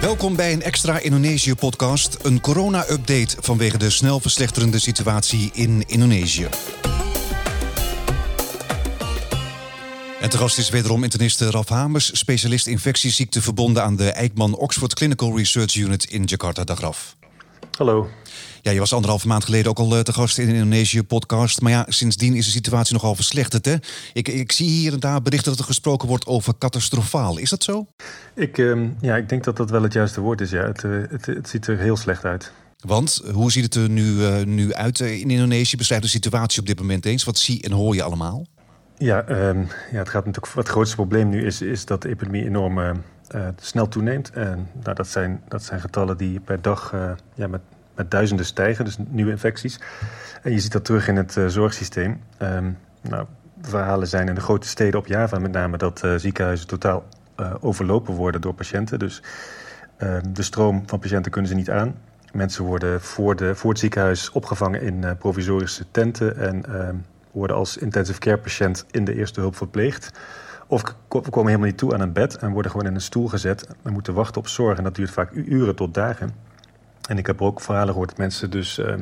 Welkom bij een extra Indonesië-podcast. Een corona-update vanwege de snel verslechterende situatie in Indonesië. En te gast is wederom interniste Ralf Hamers, specialist infectieziekten verbonden aan de Eijkman Oxford Clinical Research Unit in Jakarta. Dag Ralf. Hallo. Ja, je was anderhalve maand geleden ook al eh, te gast in de Indonesië-podcast. Maar ja, sindsdien is de situatie nogal verslechterd. Hè? Ik, ik zie hier en daar berichten dat er gesproken wordt over catastrofaal. Is dat zo? Ik, uh, ja, ik denk dat dat wel het juiste woord is. Ja. Het, uh, het, het ziet er heel slecht uit. Want hoe ziet het er nu, uh, nu uit in Indonesië? Beschrijf de situatie op dit moment eens. Wat zie en hoor je allemaal? Ja, um, ja het gaat natuurlijk. Het grootste probleem nu is, is dat de epidemie enorm uh, snel toeneemt. En nou, dat, zijn, dat zijn getallen die per dag uh, ja, met, met duizenden stijgen, dus nieuwe infecties. En je ziet dat terug in het uh, zorgsysteem. Um, nou, verhalen zijn in de grote steden op Java met name dat ziekenhuizen totaal overlopen worden door patiënten. Dus ehm, de stroom van patiënten kunnen ze niet aan. Mensen worden voor, de, voor het ziekenhuis opgevangen in provisorische tenten en worden als intensive care patiënt in de eerste hulp verpleegd. Of we komen helemaal niet toe aan een bed en worden gewoon in een stoel gezet en moeten wachten op zorg. En dat duurt vaak uren tot dagen. En ik heb ook verhalen gehoord dat mensen dus uh,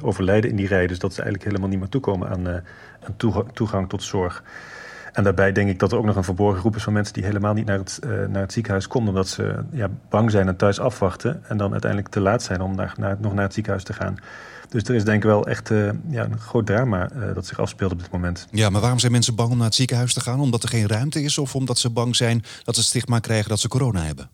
overlijden in die rij. Dus dat ze eigenlijk helemaal niet meer toekomen aan, uh, aan toegang, tot zorg. En daarbij denk ik dat er ook nog een verborgen groep is van mensen die helemaal niet naar het, uh, naar het ziekenhuis komen. Omdat ze ja, bang zijn en thuis afwachten. En dan uiteindelijk te laat zijn om naar, nog naar het ziekenhuis te gaan. Dus er is denk ik wel echt ja, een groot drama dat zich afspeelt op dit moment. Ja, maar waarom zijn mensen bang om naar het ziekenhuis te gaan? Omdat er geen ruimte is of omdat ze bang zijn dat ze stigma krijgen dat ze corona hebben?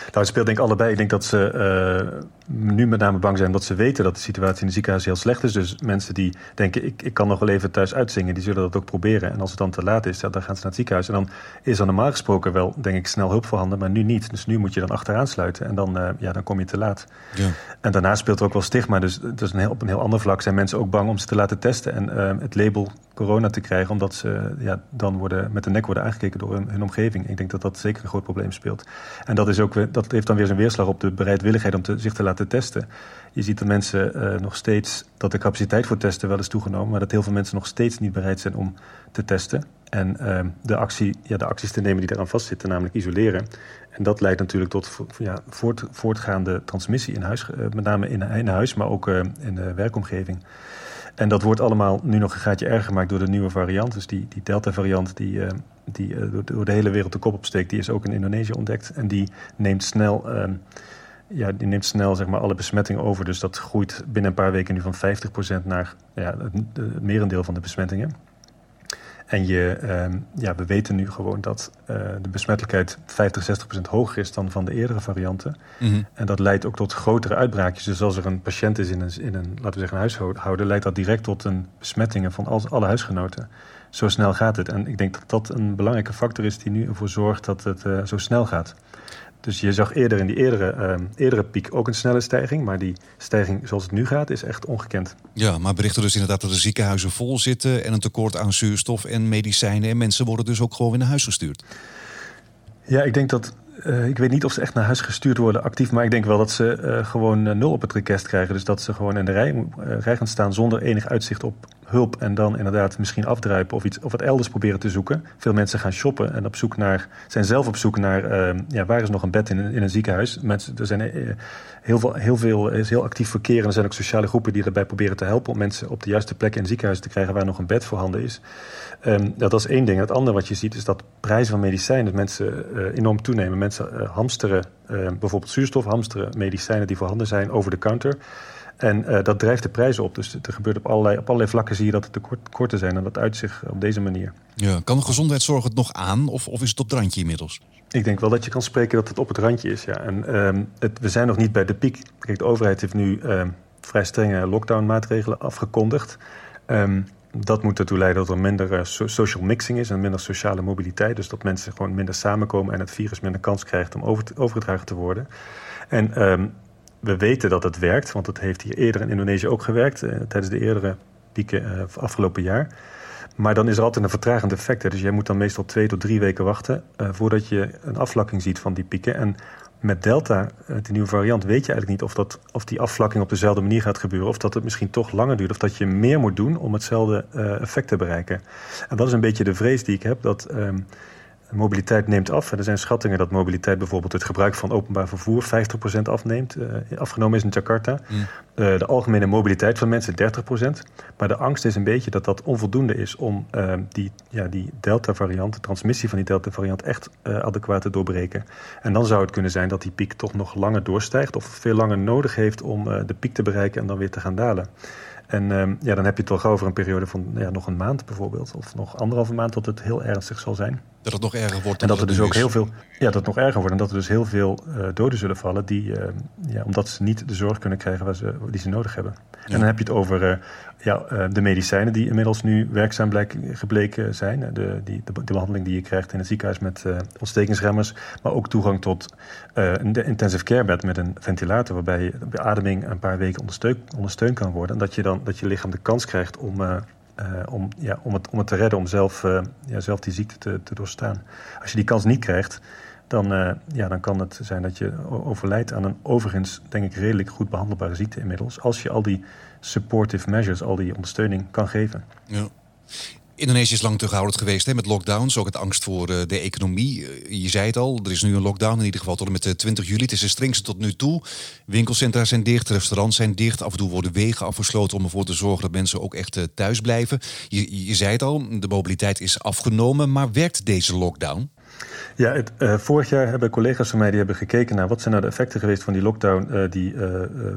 Nou, het speelt denk ik allebei. Ik denk dat ze uh, nu met name bang zijn omdat ze weten dat de situatie in de ziekenhuis heel slecht is. Dus mensen die denken, ik, ik kan nog wel even thuis uitzingen, die zullen dat ook proberen. En als het dan te laat is, ja, dan gaan ze naar het ziekenhuis. En dan is er normaal gesproken wel, denk ik, snel hulp voorhanden, maar nu niet. Dus nu moet je dan achteraan sluiten en dan, uh, ja, dan kom je te laat. Ja. En daarna speelt er ook wel stigma. Dus, dus een heel, op een heel ander vlak zijn mensen ook bang om ze te laten testen en uh, het label corona te krijgen, omdat ze ja, dan worden, met de nek worden aangekeken door hun, hun omgeving. Ik denk dat dat zeker een groot probleem speelt. En dat, is ook, dat heeft dan weer zijn weerslag op de bereidwilligheid om te, zich te laten testen. Je ziet dat mensen uh, nog steeds, dat de capaciteit voor testen wel is toegenomen, maar dat heel veel mensen nog steeds niet bereid zijn om te testen. En uh, de, actie, ja, de acties te nemen die eraan vastzitten, namelijk isoleren. En dat leidt natuurlijk tot ja, voort, voortgaande transmissie in huis, uh, met name in, in huis, maar ook in de werkomgeving. En dat wordt allemaal nu nog een gaatje erger gemaakt door de nieuwe variant. Dus die, die Delta-variant die, uh, die uh, door de hele wereld de kop opsteekt, die is ook in Indonesië ontdekt. En die neemt snel, uh, ja, die neemt snel zeg maar, alle besmettingen over. Dus dat groeit binnen een paar weken nu van 50% naar ja, het, het merendeel van de besmettingen. En je, uh, ja, we weten nu gewoon dat uh, de besmettelijkheid 50, 60 procent hoger is dan van de eerdere varianten. Mm -hmm. En dat leidt ook tot grotere uitbraakjes. Dus als er een patiënt is in een, in een laten we zeggen, een huishouden, leidt dat direct tot een besmettingen van al, alle huisgenoten. Zo snel gaat het. En ik denk dat dat een belangrijke factor is die nu ervoor zorgt dat het uh, zo snel gaat. Dus je zag eerder in die eerdere, uh, eerdere piek ook een snelle stijging. Maar die stijging zoals het nu gaat is echt ongekend. Ja, maar berichten dus inderdaad dat de ziekenhuizen vol zitten... en een tekort aan zuurstof en medicijnen. En mensen worden dus ook gewoon weer naar huis gestuurd. Ja, ik denk dat... Uh, ik weet niet of ze echt naar huis gestuurd worden actief... maar ik denk wel dat ze uh, gewoon uh, nul op het request krijgen. Dus dat ze gewoon in de rij, rij gaan staan zonder enig uitzicht op hulp en dan inderdaad misschien afdruipen of iets of wat elders proberen te zoeken. Veel mensen gaan shoppen en op zoek naar, zijn zelf op zoek naar uh, ja, waar is nog een bed in in een ziekenhuis. Mensen, er zijn uh, heel veel, heel veel is heel actief verkeer en er zijn ook sociale groepen die erbij proberen te helpen om mensen op de juiste plekken in ziekenhuizen te krijgen waar nog een bed voorhanden is. Um, dat is één ding. Het andere wat je ziet is dat prijzen van medicijnen dat mensen uh, enorm toenemen. Mensen hamsteren bijvoorbeeld zuurstof, hamsteren medicijnen die voorhanden zijn over de counter. En uh, dat drijft de prijzen op. Dus er gebeurt op allerlei, op allerlei vlakken zie je dat er tekorten zijn. En dat uit zich op deze manier. Ja, kan de gezondheidszorg het nog aan of, of is het op het randje inmiddels? Ik denk wel dat je kan spreken dat het op het randje is. Ja. En um, het, we zijn nog niet bij de piek. Kijk, de overheid heeft nu um, vrij strenge lockdown-maatregelen afgekondigd. Um, dat moet ertoe leiden dat er minder uh, social mixing is en minder sociale mobiliteit. Dus dat mensen gewoon minder samenkomen en het virus minder kans krijgt om over, overgedragen te worden. En um, we weten dat het werkt, want het heeft hier eerder in Indonesië ook gewerkt, uh, tijdens de eerdere pieken uh, afgelopen jaar. Maar dan is er altijd een vertragend effect. Hè. Dus jij moet dan meestal twee tot drie weken wachten uh, voordat je een afvlakking ziet van die pieken. En met Delta, de nieuwe variant, weet je eigenlijk niet of, dat, of die afvlakking op dezelfde manier gaat gebeuren. Of dat het misschien toch langer duurt. Of dat je meer moet doen om hetzelfde effect te bereiken. En dat is een beetje de vrees die ik heb. Dat, um, mobiliteit neemt af. Er zijn schattingen dat mobiliteit bijvoorbeeld het gebruik van openbaar vervoer 50% afneemt. Uh, afgenomen is in Jakarta. Mm. de algemene mobiliteit van mensen 30%. Maar de angst is een beetje dat dat onvoldoende is om die, ja, die Delta-variant, de transmissie van die Delta-variant, echt adequaat te doorbreken. En dan zou het kunnen zijn dat die piek toch nog langer doorstijgt of veel langer nodig heeft om de piek te bereiken en dan weer te gaan dalen. En um, ja, dan heb je het toch over een periode van ja, nog een maand bijvoorbeeld. Of nog anderhalve maand tot het heel ernstig zal zijn. Dat het nog erger wordt. En dat er dus ook heel veel. Ja, dat het nog erger wordt. En dat er dus heel veel uh, doden zullen vallen. Die, uh, ja, omdat ze niet de zorg kunnen krijgen waar ze, die ze nodig hebben. En dan heb je het over uh, ja, de medicijnen die inmiddels nu werkzaam blijk, gebleken zijn. De, die, de, de, behandeling die je krijgt in het ziekenhuis met ontstekingsremmers. Maar ook toegang tot een intensive care bed met een ventilator. Waarbij je beademing een paar weken ondersteund, ondersteund kan worden. En dat je dan dat je lichaam de kans krijgt om uh, om, ja, om, het, om het te redden, om zelf, uh, ja, zelf die ziekte te, te doorstaan. Als je die kans niet krijgt, dan, uh, ja, dan kan het zijn dat je overlijdt aan een overigens, denk ik, redelijk goed behandelbare ziekte inmiddels. Als je al die supportive measures, al die ondersteuning kan geven. Ja. Indonesië is lang terughoudend geweest hè, met lockdowns. Ook het angst voor uh, de economie. Uh, je zei het al, er is nu een lockdown in ieder geval tot en met 20 juli. Het is de strengste tot nu toe. Winkelcentra zijn dicht, restaurants zijn dicht. Af en toe worden wegen afgesloten om ervoor te zorgen dat mensen ook echt thuis blijven. Je, je zei het al, de mobiliteit is afgenomen. Maar werkt deze lockdown? Ja, het, vorig jaar hebben collega's van mij die hebben gekeken naar wat zijn nou de effecten geweest van die lockdown die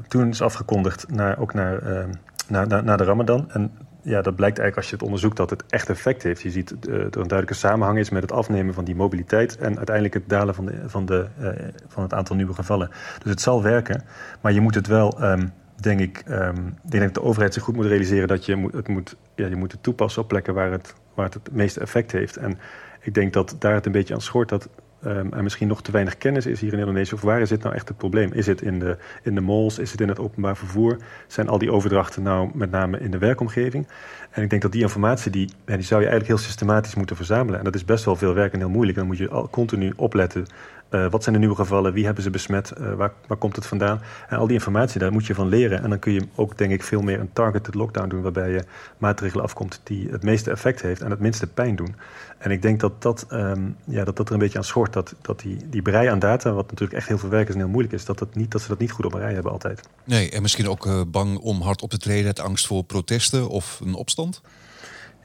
toen is afgekondigd, naar, ook naar, naar, naar, naar de Ramadan. En ja, dat blijkt eigenlijk als je het onderzoekt dat het echt effect heeft. Je ziet uh, er een duidelijke samenhang is met het afnemen van die mobiliteit en uiteindelijk het dalen van, de, van, de, uh, van het aantal nieuwe gevallen. Dus het zal werken, maar je moet het wel, um, denk ik, um, denk dat de overheid zich goed moet realiseren dat je het moet, ja, je moet het toepassen op plekken waar het, waar het het meeste effect heeft. En ik denk dat daar het een beetje aan schort dat um, er misschien nog te weinig kennis is hier in Indonesië. Of waar is dit nou echt het probleem? Is het in de, in de malls? Is het in het openbaar vervoer? Zijn al die overdrachten nou met name in de werkomgeving? En ik denk dat die informatie, die, ja, die zou je eigenlijk heel systematisch moeten verzamelen. En dat is best wel veel werk en heel moeilijk. Dan moet je al continu opletten. Uh, wat zijn de nieuwe gevallen? Wie hebben ze besmet? Uh, waar, waar komt het vandaan? En al die informatie, daar moet je van leren. En dan kun je ook, denk ik, veel meer een targeted lockdown doen... waarbij je maatregelen afkomt die het meeste effect heeft... en het minste pijn doen. En ik denk dat dat, um, ja, dat, dat er een beetje aan schort. Dat, dat die, die brei aan data, wat natuurlijk echt heel veel werk is en heel moeilijk is... dat, dat, niet, dat ze dat niet goed op een rij hebben altijd. Nee, en misschien ook uh, bang om hard op te treden... uit angst voor protesten of een opstand?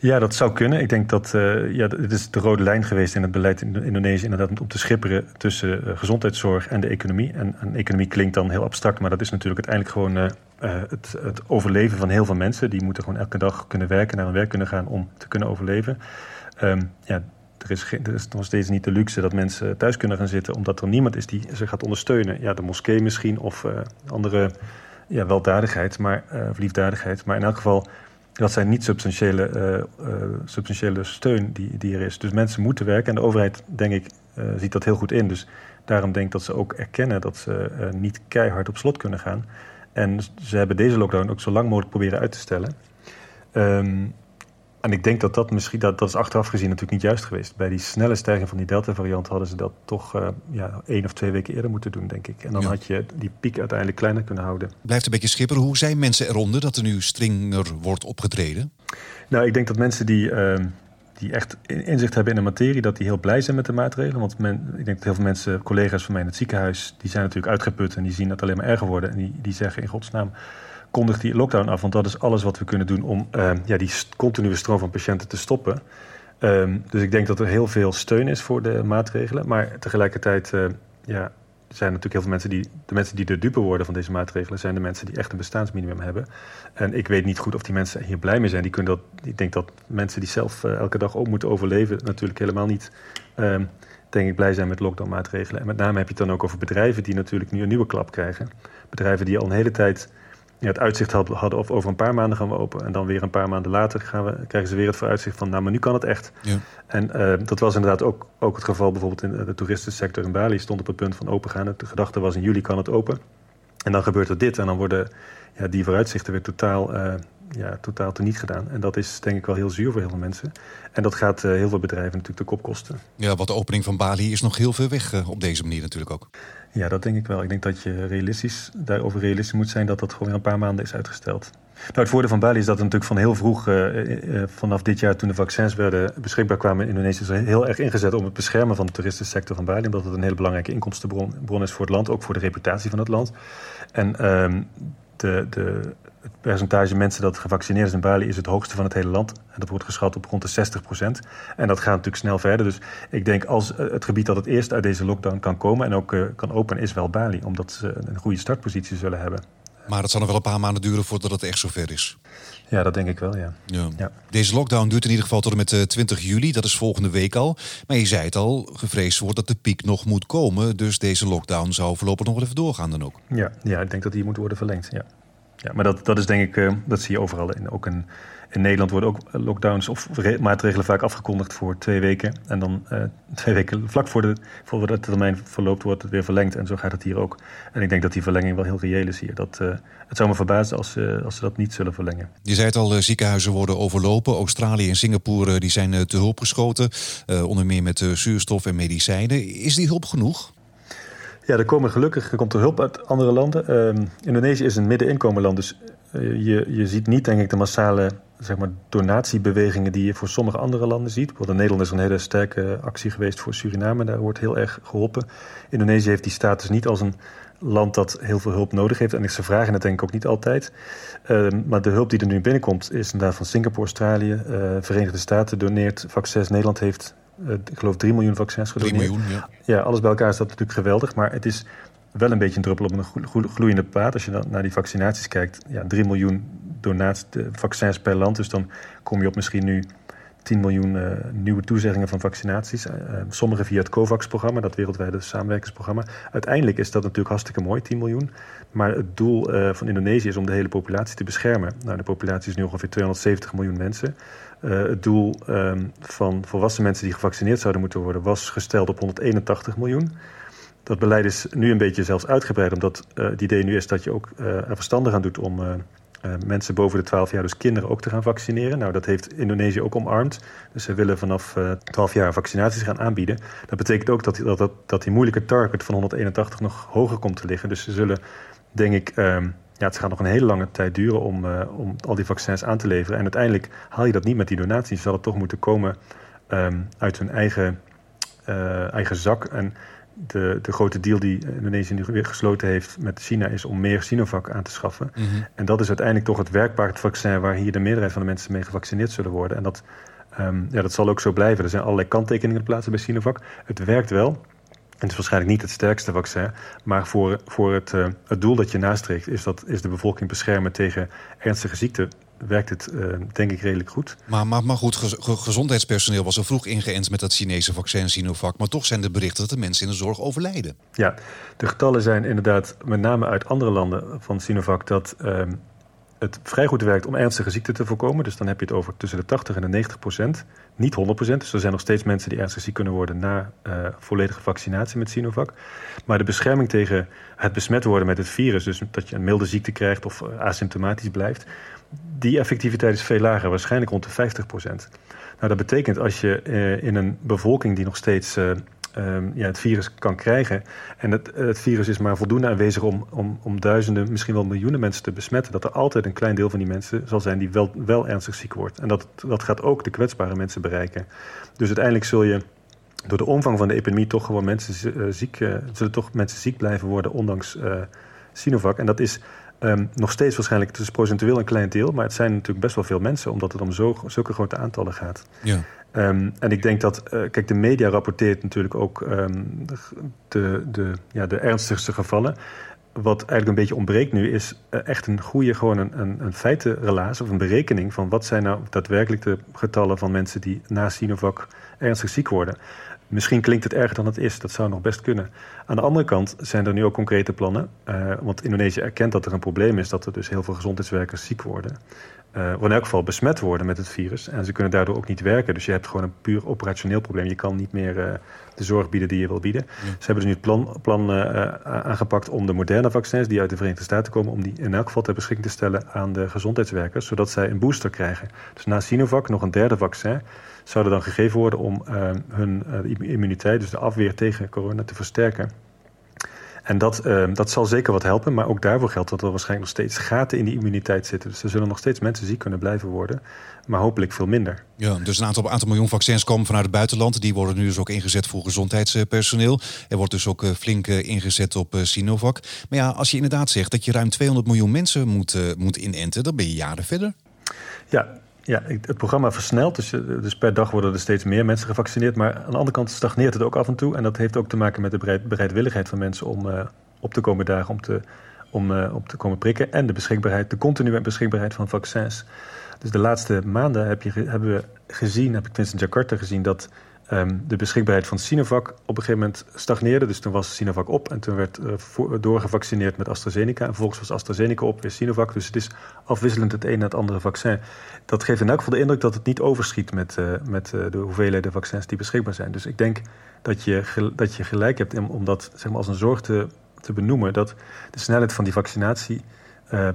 Ja, dat zou kunnen. Ik denk dat uh, ja, het is de rode lijn geweest in het beleid in Indonesië, inderdaad, om te schipperen tussen uh, gezondheidszorg en de economie. En, economie klinkt dan heel abstract, maar dat is natuurlijk uiteindelijk gewoon uh, het, het, overleven van heel veel mensen. Die moeten gewoon elke dag kunnen werken, naar hun werk kunnen gaan om te kunnen overleven. Um, ja, er is, is, nog steeds niet de luxe dat mensen thuis kunnen gaan zitten, omdat er niemand is die ze gaat ondersteunen. Ja, de moskee misschien of andere ja, weldadigheid, maar, of liefdadigheid. Maar in elk geval dat zijn niet substantiële, uh, uh, substantiële steun die, die er is. Dus mensen moeten werken en de overheid, denk ik, uh, ziet dat heel goed in. Dus daarom denk ik dat ze ook erkennen dat ze niet keihard op slot kunnen gaan. En ze hebben deze lockdown ook zo lang mogelijk proberen uit te stellen. Um, en ik denk dat dat misschien, dat, dat is achteraf gezien natuurlijk niet juist geweest. Bij die snelle stijging van die Delta-variant hadden ze dat toch uh, ja, één of twee weken eerder moeten doen, denk ik. En dan had je die piek uiteindelijk kleiner kunnen houden. Blijft een beetje schipper. Hoe zijn mensen eronder dat er nu strenger wordt opgetreden? Nou, ik denk dat mensen die, uh, die echt inzicht hebben in de materie, dat die heel blij zijn met de maatregelen. Want men, ik denk dat heel veel mensen, collega's van mij in het ziekenhuis, die zijn natuurlijk uitgeput en die zien dat alleen maar erger worden. En die, die zeggen in godsnaam kondig die lockdown af. Want dat is alles wat we kunnen doen om uh, ja, die continue stroom van patiënten te stoppen. Um, dus ik denk dat er heel veel steun is voor de maatregelen. Maar tegelijkertijd uh, ja, zijn natuurlijk heel veel mensen die. De mensen die de dupe worden van deze maatregelen zijn de mensen die echt een bestaansminimum hebben. En ik weet niet goed of die mensen hier blij mee zijn. Die kunnen dat, ik denk dat mensen die zelf uh, elke dag ook moeten overleven, natuurlijk helemaal niet. Um, denk ik blij zijn met lockdown-maatregelen. En met name heb je het dan ook over bedrijven die natuurlijk nu een nieuwe klap krijgen. Bedrijven die al een hele tijd het uitzicht hadden of over een paar maanden gaan we open. En dan weer een paar maanden later gaan we, krijgen ze weer het vooruitzicht van, nou, maar nu kan het echt. Ja. En uh, dat was inderdaad ook, ook het geval bijvoorbeeld in de toeristensector in Bali. Stond op het punt van opengaan. De gedachte was in juli kan het open. En dan gebeurt er dit. En dan worden ja, die vooruitzichten weer totaal, uh, ja, totaal teniet gedaan. En dat is denk ik wel heel zuur voor heel veel mensen. En dat gaat uh, heel veel bedrijven natuurlijk de kop kosten. Ja, wat de opening van Bali is nog heel veel weg op deze manier natuurlijk ook. Ja, dat denk ik wel. Ik denk dat je realistisch, daarover realistisch moet zijn dat dat gewoon weer een paar maanden is uitgesteld. Nou, het voordeel van Bali is dat het natuurlijk van heel vroeg, uh, vanaf dit jaar toen de vaccins werden beschikbaar kwamen in Indonesië, is heel erg ingezet om het beschermen van de toeristensector van Bali. Omdat het een hele belangrijke inkomstenbron is voor het land, ook voor de reputatie van het land. En uh, de, de, het percentage mensen dat gevaccineerd is in Bali is het hoogste van het hele land. En dat wordt geschat op rond de 60 procent. En dat gaat natuurlijk snel verder. Dus ik denk als het gebied dat het eerst uit deze lockdown kan komen en ook kan openen, is wel Bali. Omdat ze een goede startpositie zullen hebben. Maar het zal nog wel een paar maanden duren voordat het echt zover is. Ja, dat denk ik wel, ja. ja. ja. Deze lockdown duurt in ieder geval tot en met 20 eh, juli. Dat is volgende week al. Maar je zei het al, gevreesd wordt dat de piek nog moet komen. Dus deze lockdown zou voorlopig nog wel even doorgaan dan ook. Ja, ja ik denk dat die moet worden verlengd, ja. Ja, maar dat, dat is denk ik, uh, dat zie je overal. In, ook in, in Nederland worden ook lockdowns of maatregelen vaak afgekondigd voor twee weken. En dan uh, twee weken vlak voor de, voor de termijn verloopt wordt het weer verlengd. En zo gaat het hier ook. En ik denk dat die verlenging wel heel reëel is hier. Dat, het zou me verbazen als, uh, als ze dat niet zullen verlengen. Je zei het al, ziekenhuizen worden overlopen. Australië en Singapore die zijn te hulp geschoten. onder meer met zuurstof en medicijnen. Is die hulp genoeg? Ja, er komen gelukkig er komt hulp uit andere landen. Uh, Indonesië is een middeninkomenland, dus je, je ziet niet, denk ik, de massale zeg maar, donatiebewegingen die je voor sommige andere landen ziet. Bijvoorbeeld Nederland is een hele sterke actie geweest voor Suriname. Daar wordt heel erg geholpen. Indonesië heeft die status niet als een land dat heel veel hulp nodig heeft. En ze vragen het denk ik ook niet altijd. Uh, maar de hulp die er nu binnenkomt is inderdaad van Singapore, Australië, uh, Verenigde Staten doneert vaccins. Nederland heeft, ik geloof, 3 miljoen vaccins gedoneerd. 3 miljoen, ja. Ja, alles bij elkaar is dat natuurlijk geweldig. Maar het is wel een beetje een druppel op een gloeiende paard. Als je dan naar die vaccinaties kijkt, ja, 3 miljoen donaties, vaccins per land. Dus dan kom je op misschien nu 10 miljoen uh, nieuwe toezeggingen van vaccinaties. Uh, sommige via het COVAX-programma, dat wereldwijde samenwerkingsprogramma. Uiteindelijk is dat natuurlijk hartstikke mooi, 10 miljoen. Maar het doel van Indonesië is om de hele populatie te beschermen. Nou, de populatie is nu ongeveer 270 miljoen mensen. het doel um, van volwassen mensen die gevaccineerd zouden moeten worden... was gesteld op 181 miljoen. Dat beleid is nu een beetje zelfs uitgebreid... omdat het idee nu is dat je ook er verstandig aan doet om uh, mensen boven de 12 jaar, dus kinderen, ook te gaan vaccineren. Nou, dat heeft Indonesië ook omarmd. Dus ze willen vanaf uh, eh, 12 jaar vaccinaties gaan aanbieden. Dat betekent ook dat, dat, die moeilijke target van 181 nog hoger komt te liggen. Dus ze zullen, denk ik, um, ja, het gaat nog een hele lange tijd duren om, uh, om al die vaccins aan te leveren. En uiteindelijk haal je dat niet met die donaties. Zal het toch moeten komen um, uit hun eigen, eigen zak. En de, de grote deal die Indonesië nu weer gesloten heeft met China is om meer Sinovac aan te schaffen. Mm -hmm. En dat is uiteindelijk toch het werkbaar vaccin waar hier de meerderheid van de mensen mee gevaccineerd zullen worden. En dat, um, ja, dat zal ook zo blijven. Er zijn allerlei kanttekeningen plaatsen bij Sinovac. Het werkt wel. En het is waarschijnlijk niet het sterkste vaccin. Maar voor, voor het, uh, het doel dat je nastreeft, is, dat, is de bevolking beschermen tegen ernstige ziekten werkt het uh, denk ik redelijk goed. Maar, maar, maar goed, gezondheidspersoneel was al vroeg ingeënt met dat Chinese vaccin Sinovac. Maar toch zijn er berichten dat de mensen in de zorg overlijden. Ja, de getallen zijn inderdaad met name uit andere landen van Sinovac dat uh, het vrij goed werkt om ernstige ziekten te voorkomen. Dus dan heb je het over tussen de 80 en de 90 procent. Niet 100 procent. Dus er zijn nog steeds mensen die ernstig ziek kunnen worden na uh, volledige vaccinatie met Sinovac. Maar de bescherming tegen het besmet worden met het virus, dus dat je een milde ziekte krijgt of asymptomatisch blijft, die effectiviteit is veel lager, waarschijnlijk rond de 50 procent. Nou, dat betekent als je uh, in een bevolking die nog steeds uh, um, ja, het virus kan krijgen. En het, het, virus is maar voldoende aanwezig om, om, om duizenden, misschien wel miljoenen mensen te besmetten. Dat er altijd een klein deel van die mensen zal zijn die wel, wel ernstig ziek wordt. En dat, dat gaat ook de kwetsbare mensen bereiken. Dus uiteindelijk zul je door de omvang van de epidemie toch gewoon mensen ziek, zullen toch mensen ziek blijven worden, ondanks Sinovac. En dat is um, nog steeds waarschijnlijk, het is procentueel een klein deel, maar het zijn natuurlijk best wel veel mensen, omdat het om zo, zulke grote aantallen gaat. Ja. Um, en ik denk dat, uh, kijk, de media rapporteert natuurlijk ook um, de, de, ja, de ernstigste gevallen. Wat eigenlijk een beetje ontbreekt nu is uh, echt een goede, gewoon een, een, een of een berekening van wat zijn nou daadwerkelijk de getallen van mensen die na Sinovac ernstig ziek worden. Misschien klinkt het erger dan het is, dat zou nog best kunnen. Aan de andere kant zijn er nu ook concrete plannen. Uh, want Indonesië erkent dat er een probleem is dat er dus heel veel gezondheidswerkers ziek worden uh, in elk geval besmet worden met het virus. En ze kunnen daardoor ook niet werken. Dus je hebt gewoon een puur operationeel probleem. Je kan niet meer uh, de zorg bieden die je wil bieden. Ja. Ze hebben dus nu het plan, plan aangepakt om de moderne vaccins die uit de Verenigde Staten komen, om die in elk geval ter beschikking te stellen aan de gezondheidswerkers, zodat zij een booster krijgen. Dus na Sinovac nog een derde vaccin zou er dan gegeven worden om hun immuniteit, dus de afweer tegen corona, te versterken. En dat, uh, dat zal zeker wat helpen, maar ook daarvoor geldt dat er waarschijnlijk nog steeds gaten in die immuniteit zitten. Dus er zullen nog steeds mensen ziek kunnen blijven worden, maar hopelijk veel minder. Ja, dus een aantal, aantal miljoen vaccins komen vanuit het buitenland. Die worden nu dus ook ingezet voor gezondheidspersoneel. Er wordt dus ook flink ingezet op Sinovac. Maar ja, als je inderdaad zegt dat je ruim 200 miljoen mensen moet, moet inenten, dan ben je jaren verder. Ja, ja, het programma versnelt, dus, eh, dus per dag worden er steeds meer mensen gevaccineerd. Maar aan de andere kant stagneert het ook af en toe. En dat heeft ook te maken met de bereidwilligheid van mensen om uh, op te komen dagen, om te, om, uh, op te komen prikken. En de beschikbaarheid, de continue beschikbaarheid van vaccins. Dus de laatste maanden heb je, hebben we gezien, heb ik tenminste in Jakarta gezien, dat Um, de beschikbaarheid van Sinovac op een gegeven moment stagneerde. Dus toen was Sinovac op en toen werd voor, doorgevaccineerd met AstraZeneca. En vervolgens was AstraZeneca op, weer Sinovac. Dus het is afwisselend het een na het andere vaccin. Dat geeft in elk geval de indruk dat het niet overschiet met, uh, met uh, de hoeveelheden vaccins die beschikbaar zijn. Dus ik denk dat je, dat je gelijk hebt om, om dat zeg maar, als een zorg te, te benoemen. Dat de snelheid van die vaccinatie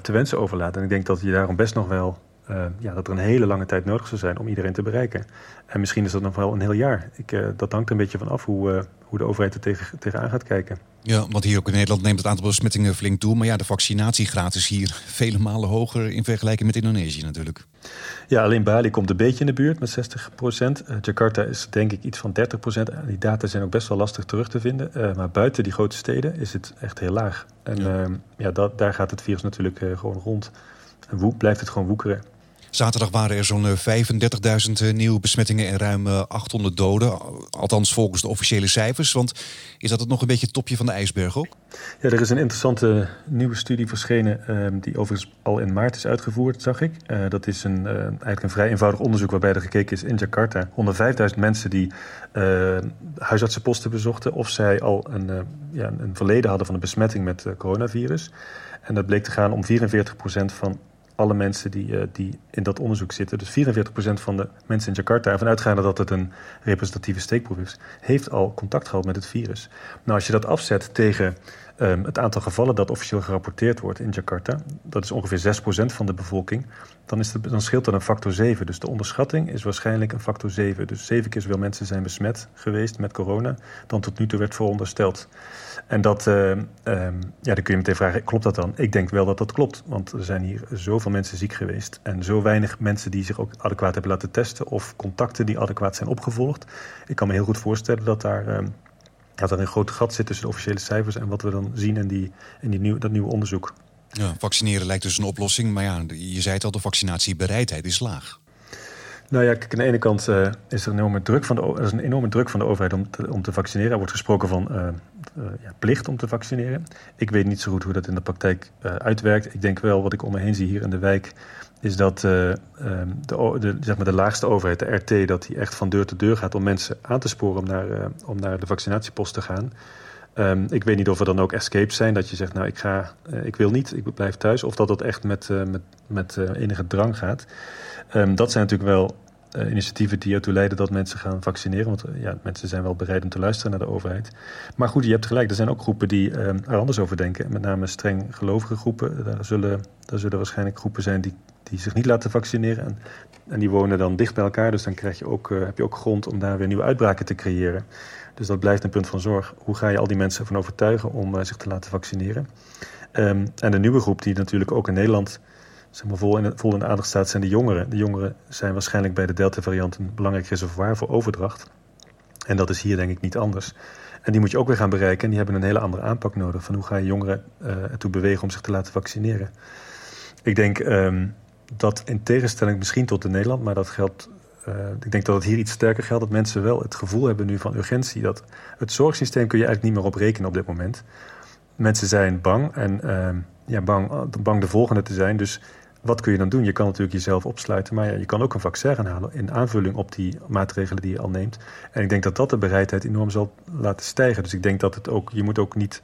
te wensen overlaat. En ik denk dat je daarom best nog wel uh, ja, dat er een hele lange tijd nodig zou zijn om iedereen te bereiken. En misschien is dat nog wel een heel jaar. Ik, uh, dat hangt een beetje van af hoe, uh, hoe de overheid er tegen, tegenaan gaat kijken. Ja, want hier ook in Nederland neemt het aantal besmettingen flink toe. Maar ja, de vaccinatiegraad is hier vele malen hoger in vergelijking met Indonesië natuurlijk. Ja, alleen Bali komt een beetje in de buurt met 60 procent. Jakarta is denk ik iets van 30 procent. Die data zijn ook best wel lastig terug te vinden. maar buiten die grote steden is het echt heel laag. En ja, ja dat, daar gaat het virus natuurlijk gewoon rond. En blijft het gewoon woekeren. Zaterdag waren er zo'n 35.000 eh, nieuwe besmettingen en ruim 800 eh, doden. Althans volgens de officiële cijfers. Want is dat het nog een beetje het topje van de ijsberg ook? Ja, er is een interessante nieuwe studie verschenen... Ehm, die overigens al in maart is uitgevoerd, zag ik. Dat is een, eigenlijk een vrij eenvoudig onderzoek... waarbij er gekeken is in Jakarta. 105.000 mensen die huisartsenposten bezochten... of zij al een, ja, een verleden hadden van een besmetting met coronavirus. En dat bleek te gaan om 44% van alle mensen die, uh, die in dat onderzoek zitten, dus 44% van de mensen in Jakarta, ervan uitgaande dat het een representatieve steekproef is, heeft al contact gehad met het virus. Nou, als je dat afzet tegen um, het aantal gevallen dat officieel gerapporteerd wordt in Jakarta, dat is ongeveer 6% van de bevolking, dan, is dan scheelt dat een factor 7. Dus de onderschatting is waarschijnlijk een factor 7. Dus zeven keer zoveel mensen zijn besmet geweest met corona dan tot nu toe werd verondersteld. En dat, uh, um, ja, dan kun je meteen vragen, klopt dat dan? Ik denk wel dat dat klopt, want er zijn hier zoveel mensen ziek geweest en zo weinig mensen die zich ook adequaat hebben laten testen of contacten die adequaat zijn opgevolgd. Ik kan me heel goed voorstellen dat daar, dat er een groot gat zit tussen de officiële cijfers en wat we dan zien in, die, in die nieuw, dat nieuwe onderzoek. Ja, vaccineren lijkt dus een oplossing, maar ja, je zei het al, de vaccinatiebereidheid is laag. Nou ja, kijk, aan de ene kant uh, is er een enorme druk van de, er is een enorme druk van de overheid om te, om te vaccineren. Er wordt gesproken van uh, uh, ja, plicht om te vaccineren. Ik weet niet zo goed hoe dat in de praktijk uitwerkt. Ik denk wel, wat ik om me heen zie hier in de wijk, is dat um, de, de, zeg maar de laagste overheid, de RT, dat die echt van deur tot deur gaat om mensen aan te sporen om naar, om naar de vaccinatiepost te gaan. Um, ik weet niet of er dan ook escapes zijn, dat je zegt, nou ik ga, ik wil niet, ik blijf thuis. Of dat dat echt met, met, met enige drang gaat. Um, dat zijn natuurlijk wel initiatieven die ertoe leiden dat mensen gaan vaccineren. Want ja, mensen zijn wel bereid om te luisteren naar de overheid. Maar goed, je hebt gelijk, er zijn ook groepen die er anders over denken. Met name streng gelovige groepen. Daar zullen, daar zullen waarschijnlijk groepen zijn die, die zich niet laten vaccineren. En, en die wonen dan dicht bij elkaar. Dus dan krijg je ook, heb je ook grond om daar weer nieuwe uitbraken te creëren. Dus dat blijft een punt van zorg. Hoe ga je al die mensen ervan overtuigen om zich te laten vaccineren? Um, en de nieuwe groep die natuurlijk ook in Nederland zeg maar, vol, in, vol de aandacht staat, zijn de jongeren. De jongeren zijn waarschijnlijk bij de Delta-variant een belangrijk reservoir voor overdracht. En dat is hier denk ik niet anders. En die moet je ook weer gaan bereiken. En die hebben een hele andere aanpak nodig. Van hoe ga je jongeren uh, ertoe bewegen om zich te laten vaccineren. Ik denk um, dat in tegenstelling misschien tot in Nederland, maar dat geldt. Uh, ik denk dat het hier iets sterker geldt. Dat mensen wel het gevoel hebben nu van urgentie. Dat het zorgsysteem kun je eigenlijk niet meer op rekenen op dit moment. Mensen zijn bang en uh, ja, bang, bang de volgende te zijn. Dus wat kun je dan doen? Je kan natuurlijk jezelf opsluiten, maar ja, je kan ook een vaccin gaan halen in aanvulling op die maatregelen die je al neemt. En ik denk dat dat de bereidheid enorm zal laten stijgen. Dus ik denk dat het ook, je moet ook niet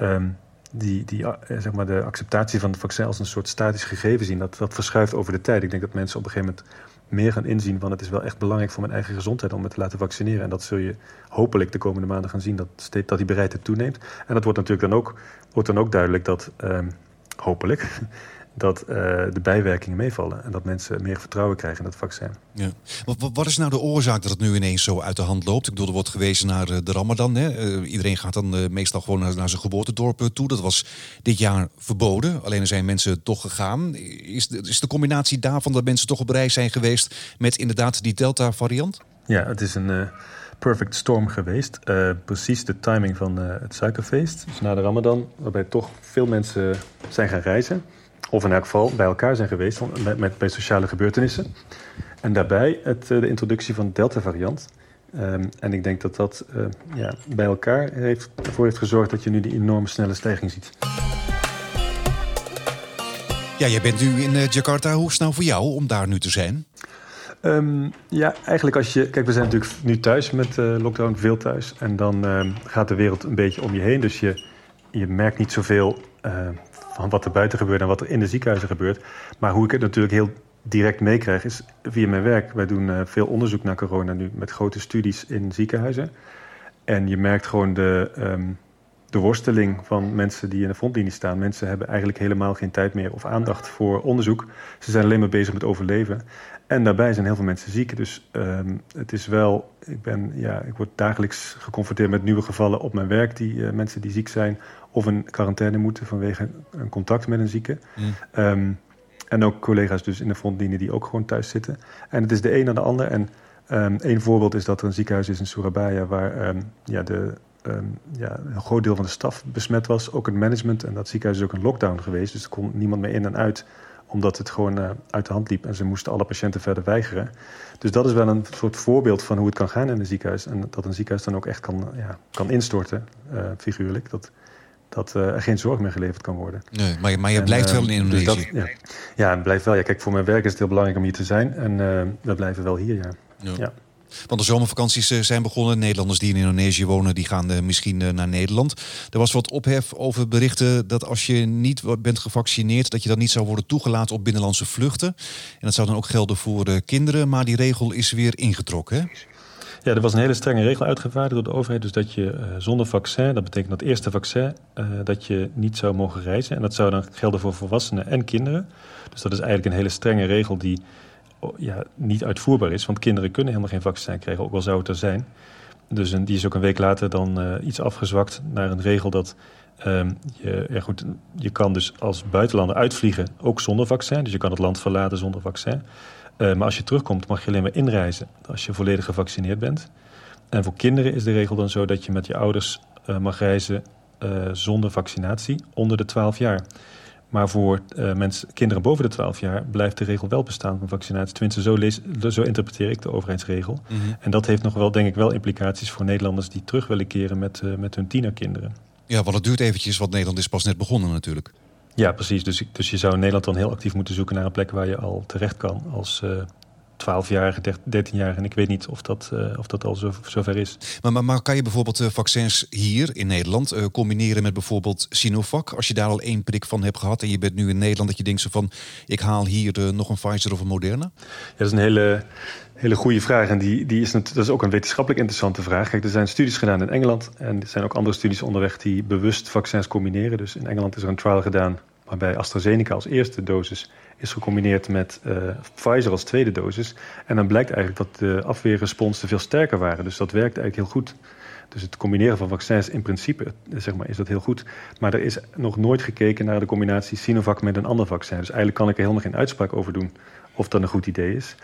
um, die, die, eh, zeg maar de acceptatie van het vaccin als een soort statisch gegeven zien. Dat, dat verschuift over de tijd. Ik denk dat mensen op een gegeven moment meer gaan inzien van het is wel echt belangrijk voor mijn eigen gezondheid om me te laten vaccineren. En dat zul je hopelijk de komende maanden gaan zien, dat, dat die bereidheid toeneemt. En dat wordt natuurlijk dan ook, wordt dan ook duidelijk dat, um, hopelijk, dat uh, de bijwerkingen meevallen. En dat mensen meer vertrouwen krijgen in dat vaccin. Ja. Wat, wat, is nou de oorzaak dat het nu ineens zo uit de hand loopt? Ik bedoel, er wordt gewezen naar uh, de Ramadan. Hè? Uh, iedereen gaat dan meestal gewoon naar, naar, zijn geboortedorp toe. Dat was dit jaar verboden. Alleen er zijn mensen toch gegaan. Is de, is de combinatie daarvan dat mensen toch op reis zijn geweest met inderdaad die Delta-variant? Ja, het is een perfect storm geweest. precies de timing van het suikerfeest. Dus na de Ramadan, waarbij toch veel mensen zijn gaan reizen of in elk geval bij elkaar zijn geweest met, met, bij sociale gebeurtenissen. En daarbij het, eh, de introductie van de Delta-variant. Um, en ik denk dat dat uh, ja, bij elkaar heeft, ervoor heeft gezorgd dat je nu die enorme snelle stijging ziet. Ja, jij bent nu in uh, Jakarta. Hoe is het nou voor jou om daar nu te zijn? Um, ja, eigenlijk als je... Kijk, we zijn natuurlijk nu thuis met uh, lockdown, veel thuis. En dan uh, gaat de wereld een beetje om je heen. Dus je, je merkt niet zoveel van wat er buiten gebeurt en wat er in de ziekenhuizen gebeurt. Maar hoe ik het natuurlijk heel direct meekrijg is via mijn werk. Wij doen uh, veel onderzoek naar corona nu met grote studies in ziekenhuizen. En je merkt gewoon de, um, de worsteling van mensen die in de frontlinie staan. Mensen hebben eigenlijk helemaal geen tijd meer of aandacht voor onderzoek. Ze zijn alleen maar bezig met overleven. En daarbij zijn heel veel mensen ziek. Dus um, het is wel, ik, ben, ja, ik word dagelijks geconfronteerd met nieuwe gevallen op mijn werk. Die uh, mensen die ziek zijn of in quarantaine moeten vanwege een contact met een zieke. Mm. Um, en ook collega's dus in de frontlinie die ook gewoon thuis zitten. En het is de een naar de ander. En um, één voorbeeld is dat er een ziekenhuis is in Surabaya waar ja, de ja, een groot deel van de staf besmet was. Ook het management. En dat ziekenhuis is ook een lockdown geweest. Dus er kon niemand meer in en uit omdat het gewoon uh, uit de hand liep en ze moesten alle patiënten verder weigeren. Dus dat is wel een soort voorbeeld van hoe het kan gaan in een ziekenhuis. En dat een ziekenhuis dan ook echt kan, ja, kan instorten, uh, figuurlijk. Dat, dat uh, er geen zorg meer geleverd kan worden. Nee, maar, maar je en, blijft wel in Indonesië. Dus dat, ja. ja, blijft wel. Ja, kijk, voor mijn werk is het heel belangrijk om hier te zijn. En we blijven wel hier, ja. ja. ja. Want de zomervakanties eh, zijn begonnen. Nederlanders die in Indonesië wonen, die gaan eh, misschien eh, naar Nederland. Er was wat ophef over berichten dat als je niet bent gevaccineerd, dat je dan niet zou worden toegelaten op binnenlandse vluchten. En dat zou dan ook gelden voor kinderen. Maar die regel is weer ingetrokken. Ja, er was een hele strenge regel uitgevaardigd door de overheid. Dus dat je zonder vaccin, dat betekent dat eerste vaccin, dat je niet zou mogen reizen. En dat zou dan gelden voor volwassenen en kinderen. Dus dat is eigenlijk een hele strenge regel die ja, niet uitvoerbaar is. Want kinderen kunnen helemaal geen vaccin krijgen, ook al zou het er zijn. Dus die is ook een week later dan uh, iets afgezwakt naar een regel dat uh, je, goed, je kan dus als buitenlander uitvliegen, ook zonder vaccin. Dus je kan het land verlaten zonder vaccin. Uh, maar als je terugkomt mag je alleen maar inreizen als je volledig gevaccineerd bent. En voor kinderen is de regel dan zo dat je met je ouders uh, mag reizen zonder vaccinatie onder de 12 jaar. Maar voor uh, mensen, kinderen boven de 12 jaar blijft de regel wel bestaan van vaccinatie. Tenminste, zo, lees, zo interpreteer ik de overheidsregel. Mm -hmm. En dat heeft nog wel, denk ik, wel implicaties voor Nederlanders die terug willen keren met, uh, met hun tienerkinderen. Ja, want het duurt eventjes, want Nederland is pas net begonnen natuurlijk. Ja, precies. Dus, dus je zou in Nederland dan heel actief moeten zoeken naar een plek waar je al terecht kan als, uh, 12-jarige, 13-jarige. En ik weet niet of dat, uh, of dat al zo, zover is. Maar, maar, maar, kan je bijvoorbeeld uh, vaccins hier in Nederland uh, combineren met bijvoorbeeld Sinovac? Als je daar al één prik van hebt gehad en je bent nu in Nederland, dat je denkt zo van ik haal hier nog een Pfizer of een Moderna? Ja, dat is een hele, hele goede vraag. En die, die is, dat is ook een wetenschappelijk interessante vraag. Kijk, er zijn studies gedaan in Engeland. En er zijn ook andere studies onderweg die bewust vaccins combineren. Dus in Engeland is er een trial gedaan waarbij AstraZeneca als eerste dosis is gecombineerd met uh, Pfizer als tweede dosis. En dan blijkt eigenlijk dat de afweerresponsen veel sterker waren. Dus dat werkt eigenlijk heel goed. Dus het combineren van vaccins in principe zeg maar, is dat heel goed. Maar er is nog nooit gekeken naar de combinatie Sinovac met een ander vaccin. Dus eigenlijk kan ik er helemaal geen uitspraak over doen of dat een goed idee is.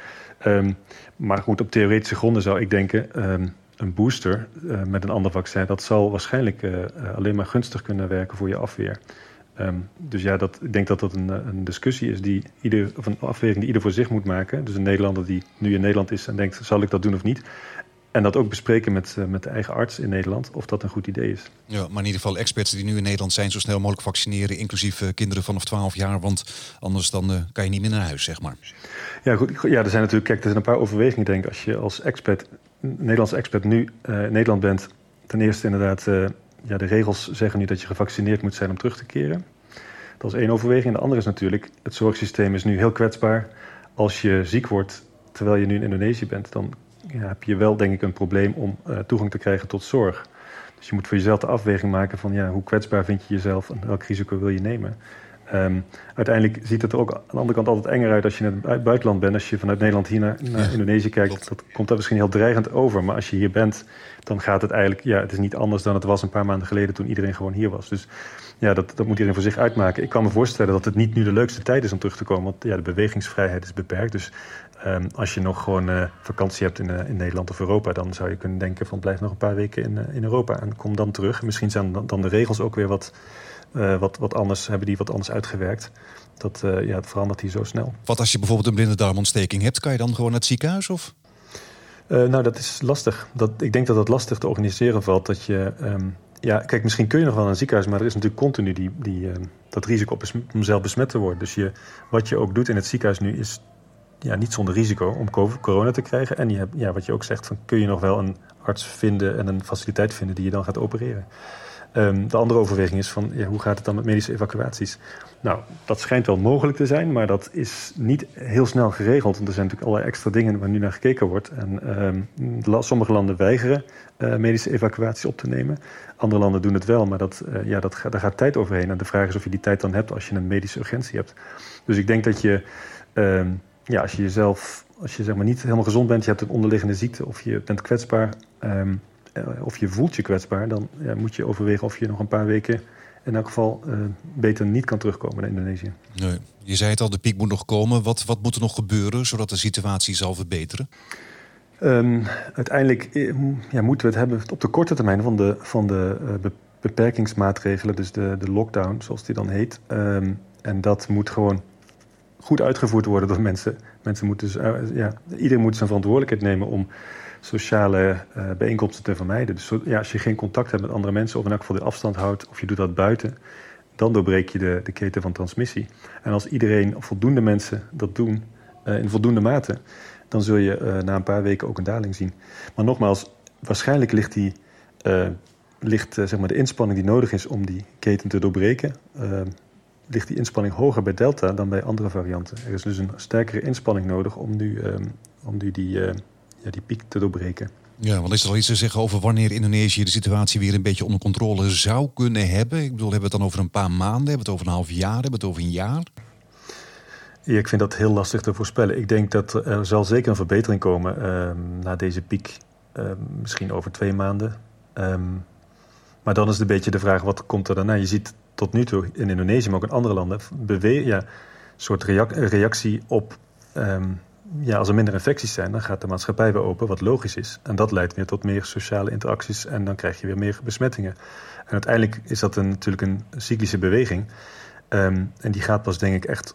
Um, maar goed, op theoretische gronden zou ik denken... Um, een booster uh, met een ander vaccin, dat zal waarschijnlijk uh, alleen maar gunstig kunnen werken voor je afweer. Um, dus ja, dat, ik denk dat dat een, een, discussie is die ieder, of een afweging die ieder voor zich moet maken. Dus een Nederlander die nu in Nederland is en denkt, zal ik dat doen of niet? En dat ook bespreken met, uh, met de eigen arts in Nederland, of dat een goed idee is. Ja, maar in ieder geval experts die nu in Nederland zijn, zo snel mogelijk vaccineren, inclusief uh, kinderen vanaf 12 jaar, want anders dan uh, kan je niet meer naar huis, zeg maar. Ja, goed. Ja, er zijn natuurlijk, kijk, er zijn een paar overwegingen, denk ik. Als je als expert, Nederlands expert nu in Nederland bent, ten eerste inderdaad ja, de regels zeggen nu dat je gevaccineerd moet zijn om terug te keren. Dat is één overweging. de andere is natuurlijk, het zorgsysteem is nu heel kwetsbaar. Als je ziek wordt terwijl je nu in Indonesië bent, dan heb je wel denk ik een probleem om uh, toegang te krijgen tot zorg. Dus je moet voor jezelf de afweging maken van ja, hoe kwetsbaar vind je jezelf en welk risico wil je nemen. Um, uiteindelijk ziet het er ook aan de andere kant altijd enger uit als je in het buitenland bent. Als je vanuit Nederland hier naar, naar Indonesië kijkt, dat komt daar misschien heel dreigend over. Maar als je hier bent, dan gaat het eigenlijk, ja, het is niet anders dan het was een paar maanden geleden toen iedereen gewoon hier was. Dus ja, dat, dat moet iedereen voor zich uitmaken. Ik kan me voorstellen dat het niet nu de leukste tijd is om terug te komen, want ja, de bewegingsvrijheid is beperkt. Dus um, als je nog gewoon uh, vakantie hebt in, uh, in Nederland of Europa, dan zou je kunnen denken van blijf nog een paar weken in, uh, in Europa en kom dan terug. Misschien zijn dan, dan de regels ook weer wat wat, wat anders, hebben die wat anders uitgewerkt. Dat, uh, ja, het verandert hier zo snel. Wat als je bijvoorbeeld een blinde darmontsteking hebt, kan je dan gewoon naar het ziekenhuis? Of? Uh, nou, dat is lastig. Dat, ik denk dat het lastig te organiseren valt. Dat je, um, ja, kijk, misschien kun je nog wel naar een ziekenhuis, maar er is natuurlijk continu die, die, uh, dat risico op om zelf besmet te worden. Dus je, wat je ook doet in het ziekenhuis nu is ja, niet zonder risico om corona te krijgen. En je hebt, ja, wat je ook zegt, van, kun je nog wel een arts vinden en een faciliteit vinden die je dan gaat opereren. Um, de andere overweging is van ja, hoe gaat het dan met medische evacuaties? Nou, dat schijnt wel mogelijk te zijn, maar dat is niet heel snel geregeld. Want er zijn natuurlijk allerlei extra dingen waar nu naar gekeken wordt. En um, sommige landen weigeren uh, medische evacuaties op te nemen. Andere landen doen het wel, maar dat, uh, ja, dat daar gaat tijd overheen. En de vraag is of je die tijd dan hebt als je een medische urgentie hebt. Dus ik denk dat je, um, ja, als je jezelf, als je zeg maar niet helemaal gezond bent, je hebt een onderliggende ziekte of je bent kwetsbaar of je voelt je kwetsbaar, dan ja, moet je overwegen of je nog een paar weken in elk geval uh, beter niet kan terugkomen naar Indonesië. Nee. Je zei het al, de piek moet nog komen. Wat, wat moet er nog gebeuren zodat de situatie zal verbeteren? Um, uiteindelijk eh, ja, moeten we het hebben op de korte termijn van de, van de uh, beperkingsmaatregelen, dus de, de lockdown, zoals die dan heet. Um, en dat moet gewoon goed uitgevoerd worden door mensen. Mensen moeten dus, uh, ja, iedereen moet zijn verantwoordelijkheid nemen om sociale uh, bijeenkomsten te vermijden. Dus ja, als je geen contact hebt met andere mensen, of in elk geval de afstand houdt, of je doet dat buiten, dan doorbreek je de, de keten van transmissie. En als iedereen, of voldoende mensen dat doen, uh, in voldoende mate, dan zul je uh, na een paar weken ook een daling zien. Maar nogmaals, waarschijnlijk ligt, die, ligt zeg maar de inspanning die nodig is om die keten te doorbreken, ligt die inspanning hoger bij Delta dan bij andere varianten. Er is dus een sterkere inspanning nodig om nu, om nu die ja, die piek te doorbreken. Ja, want is er al iets te zeggen over wanneer Indonesië de situatie weer een beetje onder controle zou kunnen hebben? Ik bedoel, hebben we het dan over een paar maanden? Hebben we het over een half jaar? Hebben we het over een jaar? Ja, ik vind dat heel lastig te voorspellen. Ik denk dat er zal zeker een verbetering komen uh, na deze piek. Uh, misschien over twee maanden. Um, maar dan is het een beetje de vraag, wat komt er daarna? Je ziet tot nu toe in Indonesië, maar ook in andere landen... Bewe ja, een soort reactie op... Um, ja, als er minder infecties zijn, dan gaat de maatschappij weer open, wat logisch is. En dat leidt weer tot meer sociale interacties en dan krijg je weer meer besmettingen. En uiteindelijk is dat een, natuurlijk een cyclische beweging. Um, en die gaat pas, denk ik, echt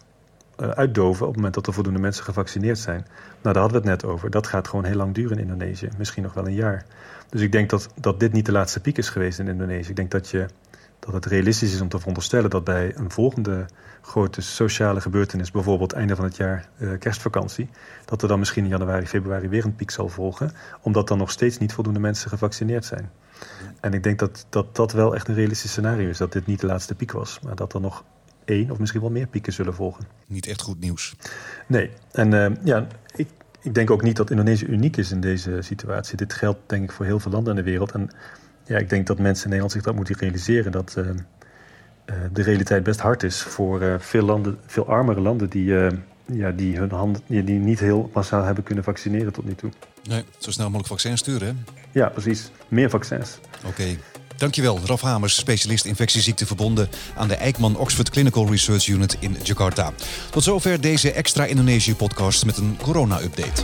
uh, uitdoven op het moment dat er voldoende mensen gevaccineerd zijn. Nou, daar hadden we het net over. Dat gaat gewoon heel lang duren in Indonesië, misschien nog wel een jaar. Dus ik denk dat, dat dit niet de laatste piek is geweest in Indonesië. Ik denk dat je dat het realistisch is om te veronderstellen dat bij een volgende grote sociale gebeurtenis, bijvoorbeeld einde van het jaar uh, kerstvakantie, dat er dan misschien in januari, februari weer een piek zal volgen, omdat dan nog steeds niet voldoende mensen gevaccineerd zijn. En ik denk dat, dat dat wel echt een realistisch scenario is, dat dit niet de laatste piek was, maar dat er nog één of misschien wel meer pieken zullen volgen. Niet echt goed nieuws. Nee, en uh, ja, ik, ik denk ook niet dat Indonesië uniek is in deze situatie. Dit geldt denk ik voor heel veel landen in de wereld. En ja, ik denk dat mensen in Nederland zich dat moeten realiseren. Dat uh, uh, de realiteit best hard is voor uh, veel, landen, veel armere landen die, ja, die hun handen die, die niet heel massaal hebben kunnen vaccineren tot nu toe. Nee, zo snel mogelijk vaccins sturen, hè? Ja, precies. Meer vaccins. Oké. Okay. Dankjewel, Raf Hamers, specialist infectieziekten verbonden aan de Eijkman Oxford Clinical Research Unit in Jakarta. Tot zover deze extra Indonesië-podcast met een corona-update.